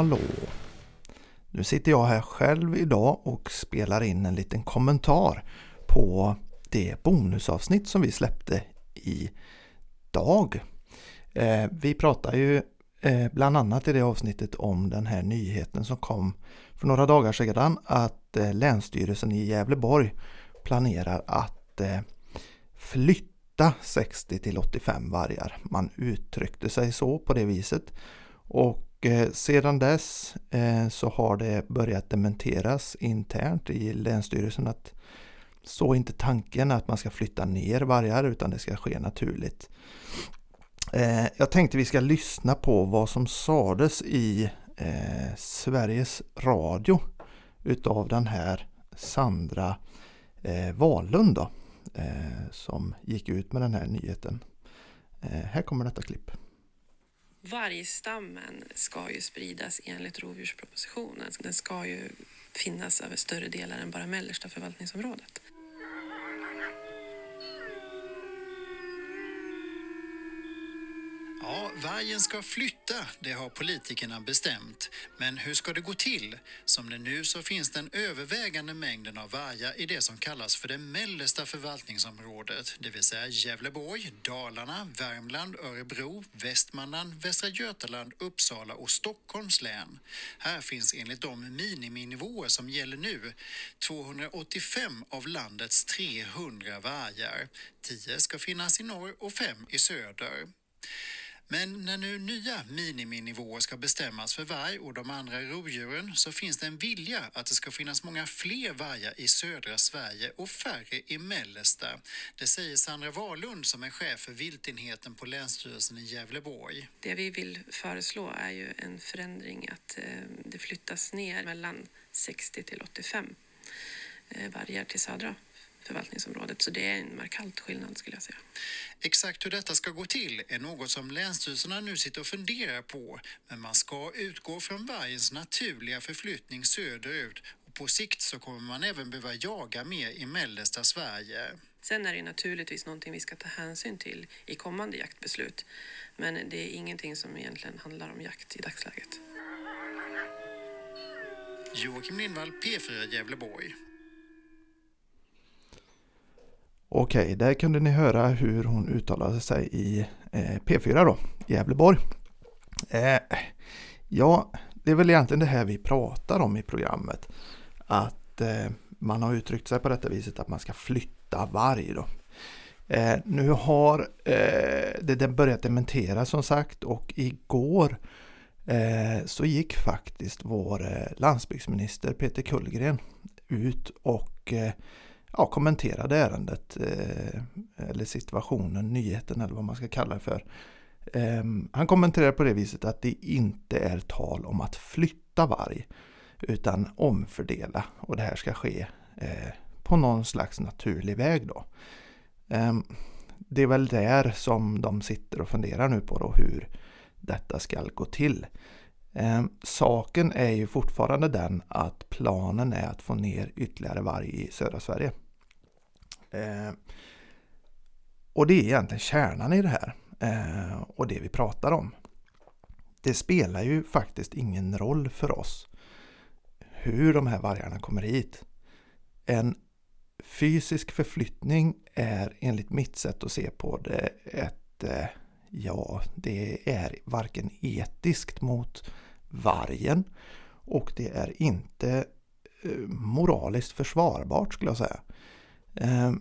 Hallå! Nu sitter jag här själv idag och spelar in en liten kommentar på det bonusavsnitt som vi släppte idag. Eh, vi pratar ju eh, bland annat i det avsnittet om den här nyheten som kom för några dagar sedan att eh, Länsstyrelsen i Gävleborg planerar att flytta 60 till 85 vargar. Man uttryckte sig så på det viset. Och Eh, sedan dess eh, så har det börjat dementeras internt i Länsstyrelsen att så är inte tanken att man ska flytta ner vargar utan det ska ske naturligt. Eh, jag tänkte vi ska lyssna på vad som sades i Sveriges Radio utav den här Sandra Wahlund då, som gick ut med den här nyheten. Här kommer detta klipp. Vargstammen ska ju spridas enligt rovdjurspropositionen. Den ska ju finnas över större delar än bara mellersta förvaltningsområdet. Ja, vargen ska flytta, det har politikerna bestämt. Men hur ska det gå till? Som det nu så finns den övervägande mängden av vargar i det som kallas för det mellersta förvaltningsområdet, det vill säga Gävleborg, Dalarna, Värmland, Örebro, Västmanland, Västra Götaland, Uppsala och Stockholms län. Här finns enligt de miniminivåer som gäller nu 285 av landets 300 vargar. 10 ska finnas i norr och 5 i söder. Men när nu nya miniminivåer ska bestämmas för varg och de andra rovdjuren så finns det en vilja att det ska finnas många fler vargar i södra Sverige och färre i mellersta. Det säger Sandra Wahlund som är chef för viltenheten på Länsstyrelsen i Gävleborg. Det vi vill föreslå är ju en förändring att eh, det flyttas ner mellan 60 till 85 eh, vargar till södra förvaltningsområdet. Så det är en markant skillnad skulle jag säga. Exakt hur detta ska gå till är något som länsstyrelserna nu sitter och funderar på. Men man ska utgå från vargens naturliga förflyttning söderut och på sikt så kommer man även behöva jaga mer i mellersta Sverige. Sen är det naturligtvis någonting vi ska ta hänsyn till i kommande jaktbeslut. Men det är ingenting som egentligen handlar om jakt i dagsläget. Joakim Lindvall, P4 Gävleborg. Okej, där kunde ni höra hur hon uttalade sig i eh, P4 då, Gävleborg. Eh, ja, det är väl egentligen det här vi pratar om i programmet. Att eh, man har uttryckt sig på detta viset att man ska flytta varg då. Eh, nu har eh, det börjat dementeras som sagt och igår eh, så gick faktiskt vår eh, landsbygdsminister Peter Kullgren ut och eh, ja, kommenterade ärendet eh, eller situationen, nyheten eller vad man ska kalla det för. Ehm, han kommenterar på det viset att det inte är tal om att flytta varg utan omfördela och det här ska ske eh, på någon slags naturlig väg då. Ehm, det är väl där som de sitter och funderar nu på då hur detta ska gå till. Eh, saken är ju fortfarande den att planen är att få ner ytterligare varg i södra Sverige. Eh, och det är egentligen kärnan i det här eh, och det vi pratar om. Det spelar ju faktiskt ingen roll för oss hur de här vargarna kommer hit. En fysisk förflyttning är enligt mitt sätt att se på det ett eh, ja, det är varken etiskt mot vargen och det är inte eh, moraliskt försvarbart skulle jag säga. Ehm,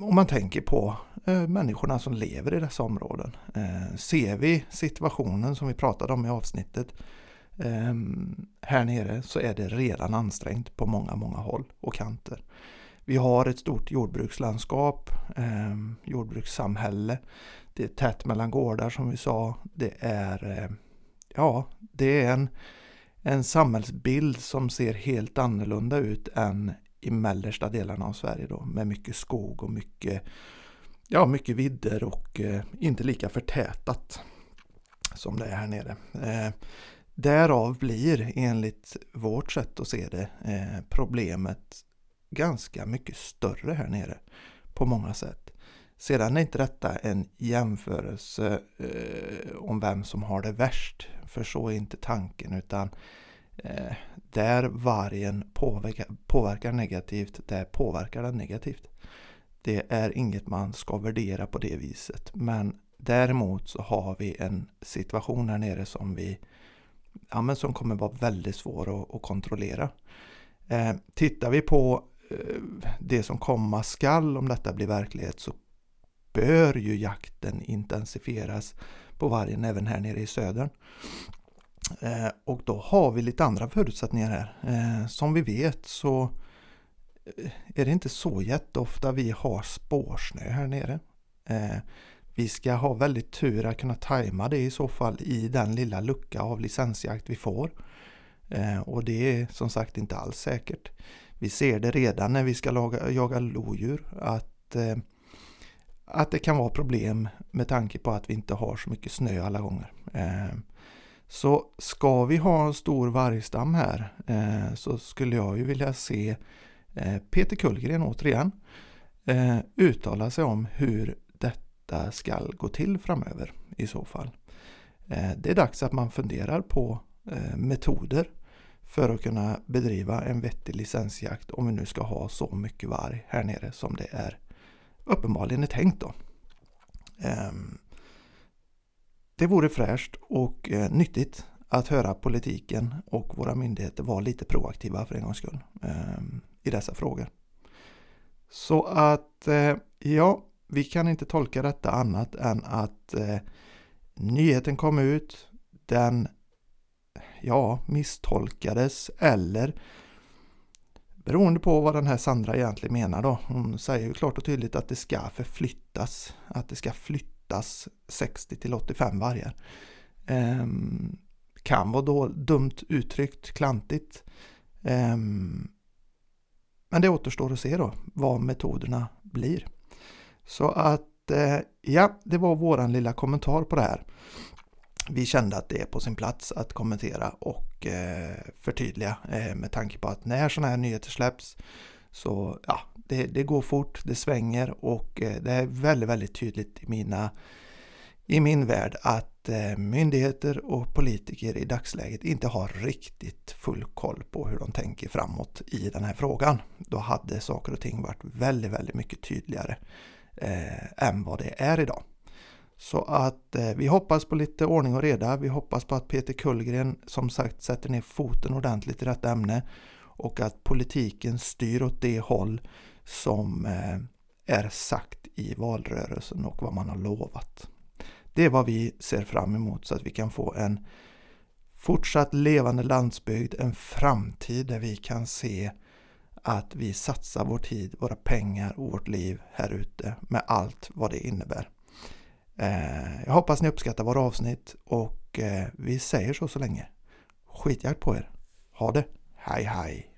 om man tänker på eh, människorna som lever i dessa områden. Ehm, ser vi situationen som vi pratade om i avsnittet ehm, här nere så är det redan ansträngt på många, många håll och kanter. Vi har ett stort jordbrukslandskap, eh, jordbrukssamhälle. Det är tätt mellan gårdar som vi sa. Det är, eh, ja, det är en, en samhällsbild som ser helt annorlunda ut än i mellersta delarna av Sverige då med mycket skog och mycket, ja, mycket vidder och eh, inte lika förtätat som det är här nere. Eh, därav blir enligt vårt sätt att se det eh, problemet ganska mycket större här nere på många sätt. Sedan är inte detta en jämförelse eh, om vem som har det värst, för så är inte tanken utan eh, där vargen påverkar, påverkar negativt, där påverkar den negativt. Det är inget man ska värdera på det viset, men däremot så har vi en situation här nere som vi ja, men som kommer vara väldigt svår att, att kontrollera. Eh, tittar vi på det som komma skall om detta blir verklighet så bör ju jakten intensifieras på vargen även här nere i södern. Eh, och då har vi lite andra förutsättningar här. Eh, som vi vet så eh, är det inte så jätteofta vi har spårsnö här nere. Vi ska ha väldigt tur att kunna tajma det i så fall i den lilla lucka av licensjakt vi får. Och det är som sagt inte alls säkert. Vi ser det redan när vi ska laga, jaga lodjur att, eh, att det kan vara problem med tanke på att vi inte har så mycket snö alla gånger. Eh, så ska vi ha en stor vargstam här eh, så skulle jag ju vilja se eh, Peter Kullgren återigen eh, uttala sig om hur detta ska gå till framöver i så fall. Eh, det är dags att man funderar på eh, metoder för att kunna bedriva en vettig licensjakt om vi nu ska ha så mycket varg här nere som det är uppenbarligen är tänkt då. Ehm, det vore fräscht och eh, nyttigt att höra politiken och våra myndigheter vara lite proaktiva för en gångs skull ehm, i dessa frågor. Så att eh, ja, vi kan inte tolka detta annat än att eh, nyheten kom ut den ja, misstolkades eller beroende på vad den här Sandra egentligen menar då. Hon säger ju klart och tydligt att det ska förflyttas, att det ska flyttas 60 till 85 vargar. Ehm, kan vara då dumt uttryckt, klantigt. Ehm, men det återstår att se då vad metoderna blir. Så att eh, ja, det var våran lilla kommentar på det här vi kände att det är på sin plats att kommentera och eh, förtydliga eh, med tanke på att när sådana här nyheter släpps så ja, det, det går fort, det svänger och eh, det är väldigt, väldigt tydligt i mina i min värld att eh, myndigheter och politiker i dagsläget inte har riktigt full koll på hur de tänker framåt i den här frågan. Då hade saker och ting varit väldigt, väldigt mycket tydligare eh, än vad det är idag. Så att eh, vi hoppas på lite ordning och reda. Vi hoppas på att Peter Kullgren som sagt sätter ner foten ordentligt i detta ämne och att politiken styr åt det håll som eh, är sagt i valrörelsen och vad man har lovat. Det är vad vi ser fram emot så att vi kan få en fortsatt levande landsbygd, en framtid där vi kan se att vi satsar vår tid, våra pengar och vårt liv här ute med allt vad det innebär. Eh, jag hoppas ni uppskattar våra avsnitt och eh, vi säger så så länge. Skitjakt på er. Ha det. Hej hej.